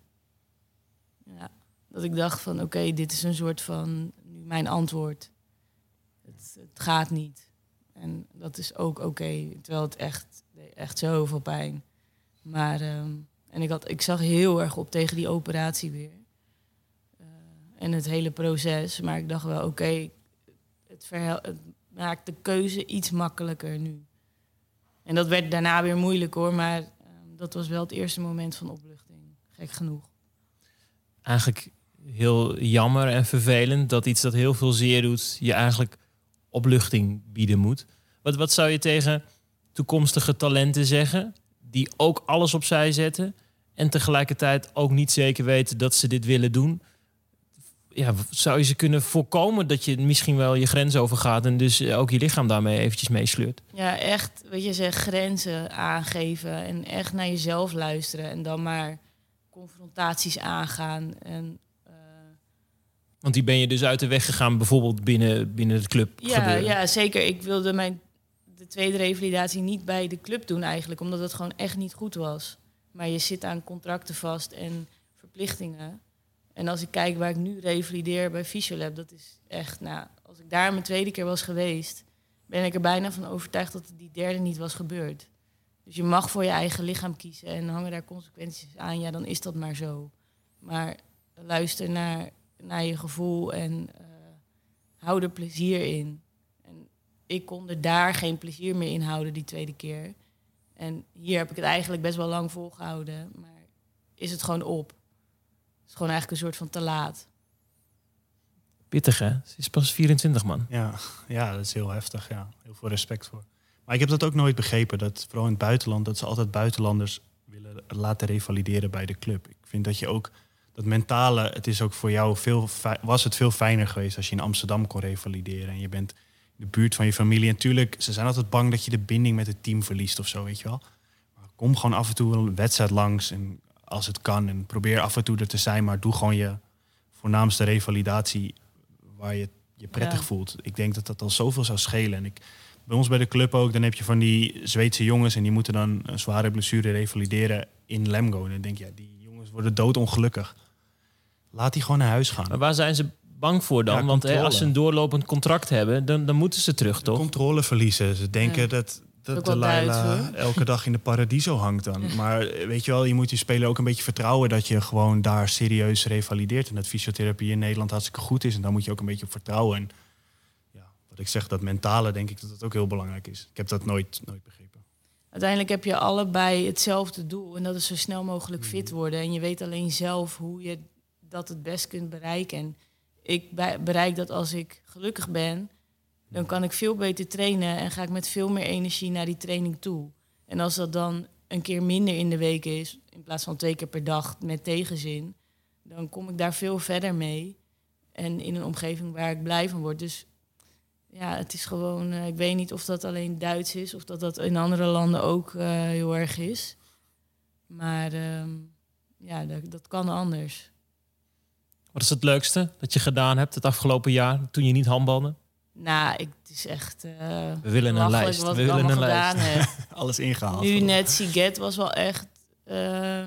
Speaker 5: Ja, dat ik dacht van, oké, dit is een soort van nu mijn antwoord. Het, gaat niet. En dat is ook oké, terwijl het echt, echt zoveel pijn. Maar, ehm, en ik, had, ik zag heel erg op tegen die operatie weer. Eh, en het hele proces. Maar ik dacht wel, oké, het maakt de keuze iets makkelijker nu. En dat werd daarna weer moeilijk hoor, maar ehm, dat was wel het eerste moment van opluchting. Gek genoeg.
Speaker 1: Eigenlijk heel jammer en vervelend dat iets dat heel veel zeer doet, je eigenlijk opluchting bieden moet. Wat, wat zou je tegen toekomstige talenten zeggen, die ook alles opzij zetten en tegelijkertijd ook niet zeker weten dat ze dit willen doen? Ja, zou je ze kunnen voorkomen dat je misschien wel je grens overgaat en dus ook je lichaam daarmee eventjes meesleurt?
Speaker 5: Ja, echt, wat je zegt, grenzen aangeven en echt naar jezelf luisteren en dan maar confrontaties aangaan. En eh,
Speaker 1: Want die ben je dus uit de weg gegaan, bijvoorbeeld binnen, binnen het club
Speaker 5: ja,
Speaker 1: gebeuren.
Speaker 5: ja, zeker. Ik wilde mijn de tweede revalidatie niet bij de club doen eigenlijk, omdat het gewoon echt niet goed was. Maar je zit aan contracten vast en verplichtingen. En als ik kijk waar ik nu revalideer bij Fysiolab, dat is echt, nou, als ik daar mijn tweede keer was geweest, ben ik er bijna van overtuigd dat die derde niet was gebeurd. Dus je mag voor je eigen lichaam kiezen en hangen daar consequenties aan, ja, dan is dat maar zo. Maar luister naar, naar je gevoel en eh, hou er plezier in. En ik kon er daar geen plezier meer in houden die tweede keer. En hier heb ik het eigenlijk best wel lang volgehouden, maar is het gewoon op. Het is gewoon eigenlijk een soort van te laat.
Speaker 1: Pittig hè? Ze is pas 24 man.
Speaker 2: Ja, ja, dat is heel heftig. Ja. Heel veel respect voor. Maar ik heb dat ook nooit begrepen. Dat vooral in het buitenland, dat ze altijd buitenlanders willen laten revalideren bij de club. Ik vind dat je ook dat mentale, het is ook voor jou veel, was het veel fijner geweest als je in Amsterdam kon revalideren. En je bent in de buurt van je familie. En tuurlijk, ze zijn altijd bang dat je de binding met het team verliest of zo, weet je wel. Maar kom gewoon af en toe een wedstrijd langs en als het kan. En probeer af en toe er te zijn, maar doe gewoon je voornaamste revalidatie waar je je prettig
Speaker 5: Ja.
Speaker 2: voelt. Ik denk dat dat al zoveel zou schelen. En ik, bij ons bij de club ook, dan heb je van die Zweedse jongens en die moeten dan een zware blessure revalideren in Lemgo. En dan denk je, ja, die worden doodongelukkig. Laat die gewoon naar huis gaan.
Speaker 1: Maar waar zijn ze bang voor dan?
Speaker 2: Ja,
Speaker 1: Want hè, als ze een doorlopend contract hebben, dan, dan moeten ze terug, toch?
Speaker 2: Controle verliezen. Ze denken
Speaker 5: Ja.
Speaker 2: dat, dat
Speaker 5: Ook
Speaker 2: de
Speaker 5: wel Duits,
Speaker 2: Laila
Speaker 5: hoor.
Speaker 2: elke dag in de paradiso hangt dan. Maar eh, weet je wel, je moet die speler ook een beetje vertrouwen dat je gewoon daar serieus revalideert. En dat fysiotherapie in Nederland hartstikke goed is. En daar moet je ook een beetje op vertrouwen. En ja, wat ik zeg, dat mentale denk ik dat dat ook heel belangrijk is. Ik heb dat nooit, nooit begrepen.
Speaker 5: Uiteindelijk heb je allebei hetzelfde doel en dat is zo snel mogelijk fit worden. En je weet alleen zelf hoe je dat het best kunt bereiken. En ik bereik dat als ik gelukkig ben, dan kan ik veel beter trainen en ga ik met veel meer energie naar die training toe. En als dat dan een keer minder in de week is, in plaats van twee keer per dag met tegenzin, dan kom ik daar veel verder mee. En in een omgeving waar ik blij van word. Dus ja, het is gewoon, eh, ik weet niet of dat alleen Duits is of dat dat in andere landen ook eh, heel erg is. Maar ehm, ja, dat, dat kan anders.
Speaker 1: Wat is het leukste dat je gedaan hebt het afgelopen jaar toen je niet handbalde?
Speaker 5: Nou, ik, het is echt. eh,
Speaker 1: We willen een lijst.
Speaker 5: Wat
Speaker 1: We
Speaker 5: ik
Speaker 1: willen een
Speaker 5: gedaan heb.
Speaker 2: Alles ingehaald.
Speaker 5: Nu net Siget was wel echt eh,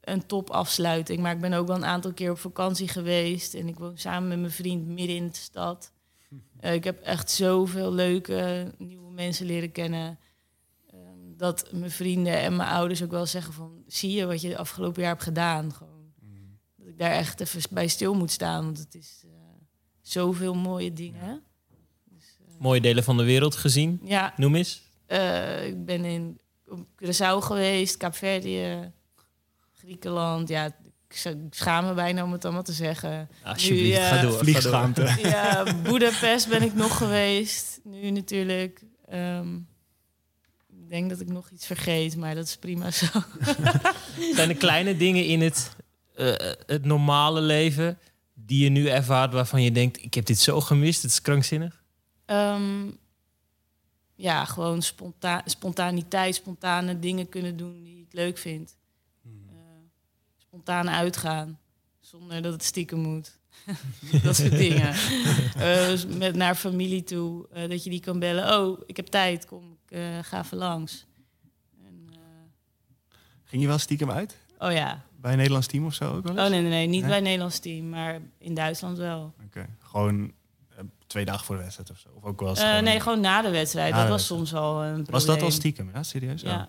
Speaker 5: een topafsluiting. Maar ik ben ook wel een aantal keer op vakantie geweest. En ik woon samen met mijn vriend midden in de stad. Eh, ik heb echt zoveel leuke nieuwe mensen leren kennen. Ehm, dat mijn vrienden en mijn ouders ook wel zeggen van... zie je wat je de afgelopen jaar hebt gedaan? Gewoon, Dat ik daar echt even bij stil moet staan. Want het is eh, zoveel mooie dingen.
Speaker 1: Mooie delen van de wereld gezien.
Speaker 5: Ja,
Speaker 1: Noem eens.
Speaker 5: eh, ik ben in Curaçao geweest, Kaapverdië, Griekenland. Ja, ik ik schaam me bijna om het allemaal te zeggen.
Speaker 1: Alsjeblieft,
Speaker 5: Nu, eh,
Speaker 1: ga door. ga door.
Speaker 2: Vliegschaamte.
Speaker 5: Ja, Budapest ben ik nog geweest. Nu natuurlijk. Ehm, ik denk dat ik nog iets vergeet, maar dat is prima zo.
Speaker 1: Zijn er kleine dingen in het, eh, het normale leven die je nu ervaart waarvan je denkt, ik heb dit zo gemist, het is krankzinnig?
Speaker 5: Ehm, ja, gewoon sponta spontaniteit, spontane dingen kunnen doen die ik leuk vind. Spontaan uitgaan, zonder dat het stiekem moet. dat soort dingen. Eh, dus met naar familie toe, eh, dat je die kan bellen. Oh, ik heb tijd, kom, ik eh, ga even langs. En,
Speaker 2: Ging je wel stiekem uit?
Speaker 5: oh ja,
Speaker 2: Bij een Nederlands team of zo ook wel eens?
Speaker 5: oh nee, nee, nee, niet
Speaker 2: Nee?
Speaker 5: bij het Nederlands team, maar in Duitsland wel.
Speaker 2: Oké, Gewoon twee dagen voor de wedstrijd of zo? Of ook wel gewoon-
Speaker 5: nee, gewoon na de wedstrijd.
Speaker 2: Na
Speaker 5: dat
Speaker 2: de
Speaker 5: was
Speaker 2: wedstrijd.
Speaker 5: soms al een probleem.
Speaker 2: Was dat al stiekem? Ja, serieus?
Speaker 5: Ja, ja.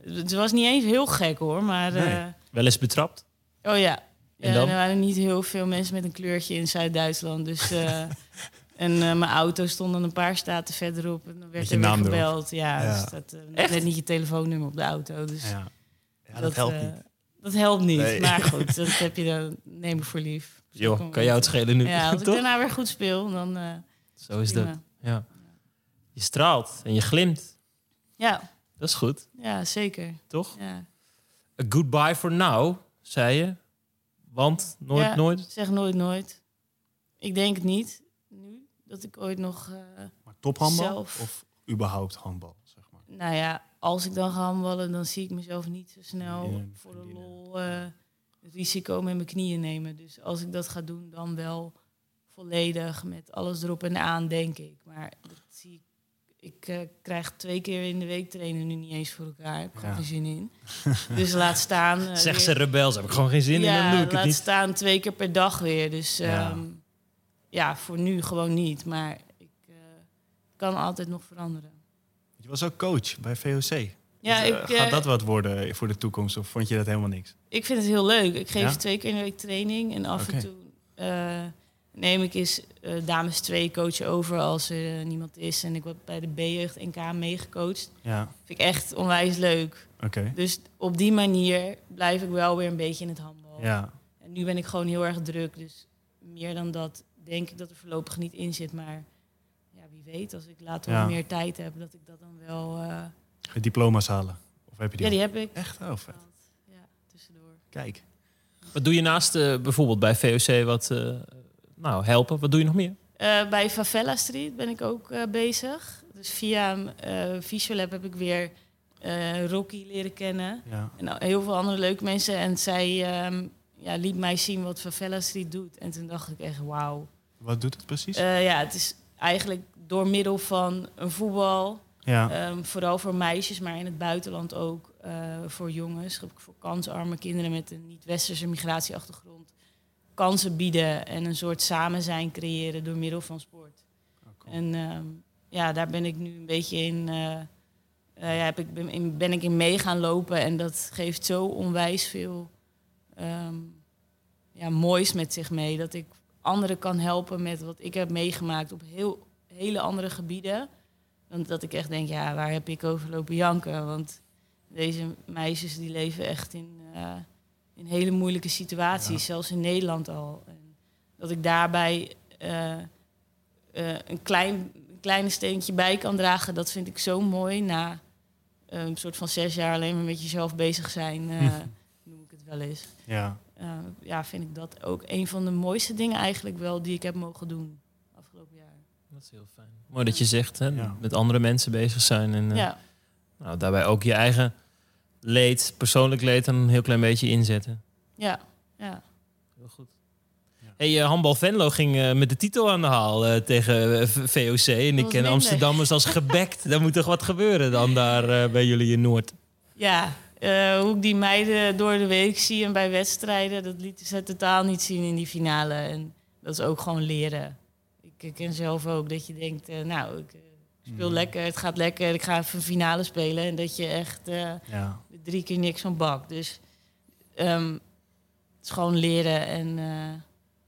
Speaker 5: Het was niet eens heel gek hoor, maar...
Speaker 2: Nee.
Speaker 5: eh,
Speaker 1: Wel eens betrapt?
Speaker 5: oh ja.
Speaker 1: En
Speaker 5: Ja, er waren niet heel veel mensen met een kleurtje in Zuid-Duitsland. Dus, eh, en eh, mijn auto stond dan een paar staten verderop. En dan werd er weer
Speaker 2: erop.
Speaker 5: gebeld. Ja,
Speaker 2: Ja.
Speaker 5: staat eh, net niet je telefoonnummer op de auto. Dus
Speaker 2: Ja. Ja, dat, helpt niet.
Speaker 5: Dat helpt niet.
Speaker 2: Nee.
Speaker 5: Maar goed, dat heb je dan, neem ik voor lief.
Speaker 1: Joh, kan jou het schelen nu?
Speaker 5: Ja, als ik daarna weer goed speel, dan eh
Speaker 1: Zo is dat. Ja. Je straalt en je glimt.
Speaker 5: Ja,
Speaker 1: Dat is goed,
Speaker 5: ja, zeker.
Speaker 1: toch?
Speaker 5: Ja.
Speaker 1: A goodbye for now, zei je. Want nooit,
Speaker 5: Ja.
Speaker 1: nooit.
Speaker 5: Zeg nooit nooit. Ik denk het niet, nu, dat ik ooit nog... eh,
Speaker 2: Maar tophandbal
Speaker 5: zelf-
Speaker 2: of überhaupt handbal? Zeg maar.
Speaker 5: Nou ja, als ik dan ga handballen, dan zie ik mezelf niet zo snel
Speaker 2: Vriendinnen,
Speaker 5: voor de lol eh, het risico met mijn knieën nemen. Dus als ik dat ga doen, dan wel volledig met alles erop en aan, denk ik. Maar dat zie ik. Ik eh, krijg twee keer in de week trainen nu niet eens voor elkaar. Ik heb er gewoon
Speaker 2: Ja.
Speaker 5: geen zin in. dus laat staan. eh,
Speaker 1: Zeg
Speaker 5: weer-
Speaker 1: ze rebels, heb ik gewoon geen zin in,
Speaker 5: ja,
Speaker 1: dan doe ik het
Speaker 5: laat
Speaker 1: niet.
Speaker 5: staan twee keer per dag weer. Dus
Speaker 2: Ja.
Speaker 5: ja, ja voor nu gewoon niet. Maar ik eh, kan altijd nog veranderen.
Speaker 2: Je was ook coach bij VOC.
Speaker 5: Ja,
Speaker 2: Dus,
Speaker 5: ik,
Speaker 2: gaat dat wat worden voor de toekomst? Of vond je dat helemaal niks?
Speaker 5: Ik vind het heel leuk. Ik geef
Speaker 2: Ja?
Speaker 5: twee keer in de week training. En af en toe eh, neem ik eens eh, dames twee coachen over als er eh, niemand is. En ik word bij de B-jeugd NK meegecoacht.
Speaker 2: Ja,
Speaker 5: Vind ik echt onwijs leuk.
Speaker 2: oké.
Speaker 5: Dus op die manier blijf ik wel weer een beetje in het handbal.
Speaker 2: Ja,
Speaker 5: En nu ben ik gewoon heel erg druk. Dus meer dan dat denk ik dat er voorlopig niet in zit. Maar ja, wie weet, als ik later
Speaker 2: Ja.
Speaker 5: meer tijd heb, dat ik dat dan wel... eh,
Speaker 2: ga je diploma's halen? Of heb je die
Speaker 5: ja,
Speaker 2: al?
Speaker 5: die heb ik.
Speaker 2: Echt? Oh, vet.
Speaker 5: Ja, tussendoor.
Speaker 2: Kijk.
Speaker 1: Wat doe je naast eh, bijvoorbeeld bij VOC wat eh, nou, helpen? Wat doe je nog meer?
Speaker 5: Eh, bij Favela Street ben ik ook eh, bezig. Dus via eh Visualab heb ik weer eh, Rocky leren kennen.
Speaker 2: Ja.
Speaker 5: En heel veel andere leuke mensen. En zij ehm, ja, liet mij zien wat Favela Street doet. En toen dacht ik echt, wauw.
Speaker 2: Wat doet het precies?
Speaker 5: Eh, ja, het is eigenlijk door middel van een voetbal...
Speaker 2: ja.
Speaker 5: ehm, vooral voor meisjes, maar in het buitenland ook eh, voor jongens. Voor kansarme kinderen met een niet-westerse migratieachtergrond. Kansen bieden en een soort samen zijn creëren door middel van sport. En ehm, ja, daar ben ik nu een beetje in, eh, ja, heb ik, ben, in, ben ik in mee gaan lopen. En dat geeft zo onwijs veel ehm, ja, moois met zich mee. Dat ik anderen kan helpen met wat ik heb meegemaakt op heel, hele andere gebieden. Dan dat ik echt denk, ja, waar heb ik over lopen janken? Want deze meisjes die leven echt in, eh, in hele moeilijke situaties, zelfs in Nederland al. En dat ik daarbij eh, eh, een klein, een kleine steentje bij kan dragen, dat vind ik zo mooi. Na eh, een soort van zes jaar alleen maar met jezelf bezig zijn, eh, noem ik het wel eens.
Speaker 2: ja.
Speaker 5: Eh, ja, vind ik dat ook een van de mooiste dingen eigenlijk wel die ik heb mogen doen afgelopen jaar.
Speaker 1: Dat is heel fijn. Mooi dat je zegt, hè,
Speaker 2: Ja.
Speaker 1: met andere mensen bezig zijn. En eh,
Speaker 5: Ja,
Speaker 1: nou, daarbij ook je eigen leed, persoonlijk leed, dan een heel klein beetje inzetten.
Speaker 5: ja, ja.
Speaker 1: Heel goed. Hey, eh, Handbal Venlo ging eh, met de titel aan de haal eh, tegen VOC. En ik ken. Amsterdammers als gebekt. Daar moet toch wat gebeuren dan daar bij jullie in Noord.
Speaker 5: Ja, eh, hoe ik die meiden door de week zie en bij wedstrijden, dat lieten ze totaal niet zien in die finale. En dat is ook gewoon leren. Ik, ik ken zelf ook dat je denkt, nou, ik, ik speel lekker, het gaat lekker, ik ga even een finale spelen. En dat je echt eh,
Speaker 2: Ja.
Speaker 5: Drie keer niks van bak. Dus ehm, het is gewoon leren en eh,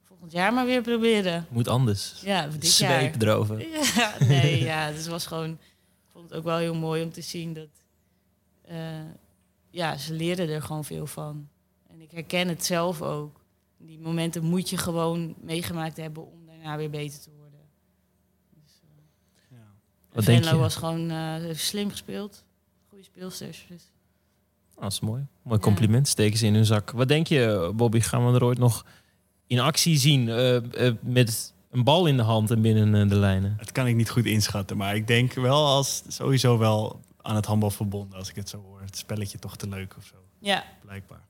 Speaker 5: volgend jaar maar weer proberen.
Speaker 1: Moet anders.
Speaker 5: Ja, dit
Speaker 1: Zweep
Speaker 5: jaar.
Speaker 1: erover.
Speaker 5: Ja, nee, ja, het was gewoon. Ik vond het ook wel heel mooi om te zien dat. eh, ja, ze leren er gewoon veel van. En ik herken het zelf ook. Die momenten moet je gewoon meegemaakt hebben om daarna weer beter te worden. Dus, eh,
Speaker 2: Ja.
Speaker 1: Wat denk
Speaker 5: Venlo
Speaker 1: je?
Speaker 5: was gewoon eh, slim gespeeld. Goede speelsters. Dus.
Speaker 1: Dat is mooi. Mooi compliment. Steken ze in hun zak. Wat denk je, Bobby? Gaan we er ooit nog in actie zien? eh, eh, met een bal in de hand en binnen eh, de lijnen?
Speaker 2: Het kan ik niet goed inschatten, maar ik denk wel als sowieso wel aan het handbal verbonden als ik het zo hoor. Het spelletje toch te leuk of zo,
Speaker 5: Ja,
Speaker 2: blijkbaar.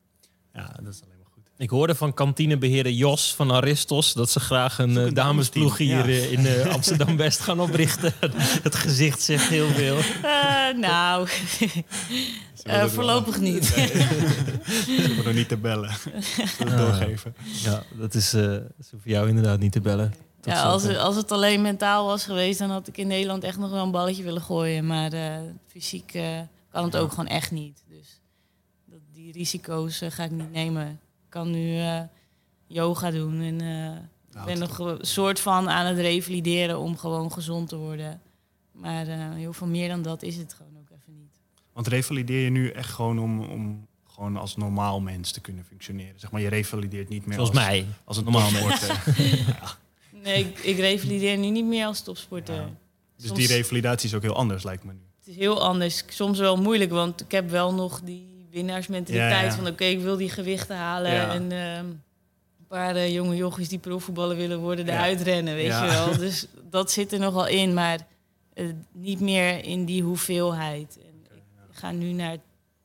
Speaker 2: Ja, dat is alleen.
Speaker 1: Ik hoorde van kantinebeheerder Jos van Aristos dat ze graag een, eh,
Speaker 2: een
Speaker 1: damesploeg hier
Speaker 2: ja.
Speaker 1: eh, in eh, Amsterdam West gaan oprichten. het gezicht zegt heel veel.
Speaker 5: Eh, nou, eh, voorlopig niet.
Speaker 2: Ze hoeven nog niet te bellen. Doorgeven.
Speaker 1: Ja, dat is, eh voor jou inderdaad niet te bellen. Tot
Speaker 5: Ja, als, als het alleen mentaal was geweest, dan had ik in Nederland echt nog wel een balletje willen gooien. Maar eh, fysiek kan het ook gewoon echt niet. Dus dat, die risico's ga ik niet nemen. Ik kan nu eh, yoga doen en eh, ik ben nog een soort van aan het revalideren om gewoon gezond te worden. Maar eh, heel veel meer dan dat is het gewoon ook even niet.
Speaker 2: Want revalideer je nu echt gewoon om, om gewoon als normaal mens te kunnen functioneren? Zeg maar, je revalideert niet meer
Speaker 1: Zoals
Speaker 2: als,
Speaker 1: mij.
Speaker 2: als een
Speaker 1: Normaal
Speaker 2: topsporter.
Speaker 5: Nee, ik, ik revalideer nu niet meer als topsporter.
Speaker 2: Ja. Dus
Speaker 5: Soms-
Speaker 2: die revalidatie is ook heel anders, lijkt me nu.
Speaker 5: Het is heel anders. Soms wel moeilijk, want ik heb wel nog die winnaarsmentaliteit
Speaker 2: Ja, ja.
Speaker 5: van oké, ik wil die gewichten halen
Speaker 2: Ja.
Speaker 5: en ehm, een paar eh, jonge jochies die profvoetballer willen worden, eruit rennen, weet je wel. Dus dat zit er nogal in, maar eh, niet meer in die hoeveelheid. En ik ga nu naar,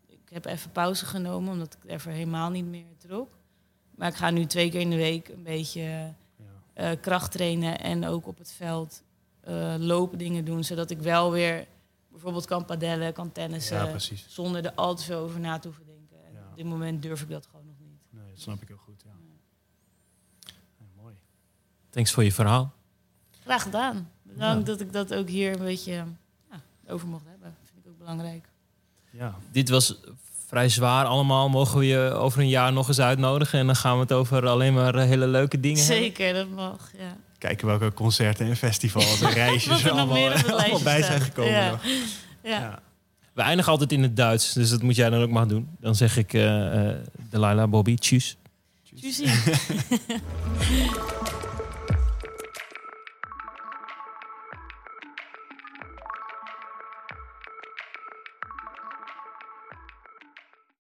Speaker 5: ik heb even pauze genomen omdat ik even helemaal niet meer trok. Maar ik ga nu twee keer in de week een beetje eh, kracht trainen en ook op het veld lopen dingen doen, zodat ik wel weer bijvoorbeeld kan padellen, kan tennissen,
Speaker 2: Ja, precies.
Speaker 5: zonder er al te veel over na te hoeven denken. En
Speaker 2: Ja.
Speaker 5: Op dit moment durf ik dat gewoon nog niet.
Speaker 2: Nee, dat snap ik heel goed, ja. Ja, mooi.
Speaker 1: Thanks voor je verhaal.
Speaker 5: Graag gedaan. Bedankt dat ik dat ook hier een beetje ja, over mocht hebben. Vind ik ook belangrijk.
Speaker 2: Ja,
Speaker 1: Dit was vrij zwaar allemaal. Mogen we je over een jaar nog eens uitnodigen? En dan gaan we het over alleen maar hele leuke dingen hebben.
Speaker 5: Zeker, dat mag. Ja.
Speaker 2: Kijken welke concerten en festivals en reisjes er
Speaker 5: er nog
Speaker 2: allemaal, bij zijn gekomen.
Speaker 5: Ja. Ja.
Speaker 2: Ja.
Speaker 1: We eindigen altijd in het Duits, dus dat moet jij dan ook maar doen. Dan zeg ik, eh eh Delilah, Bobby, tjus.
Speaker 5: Tjussie.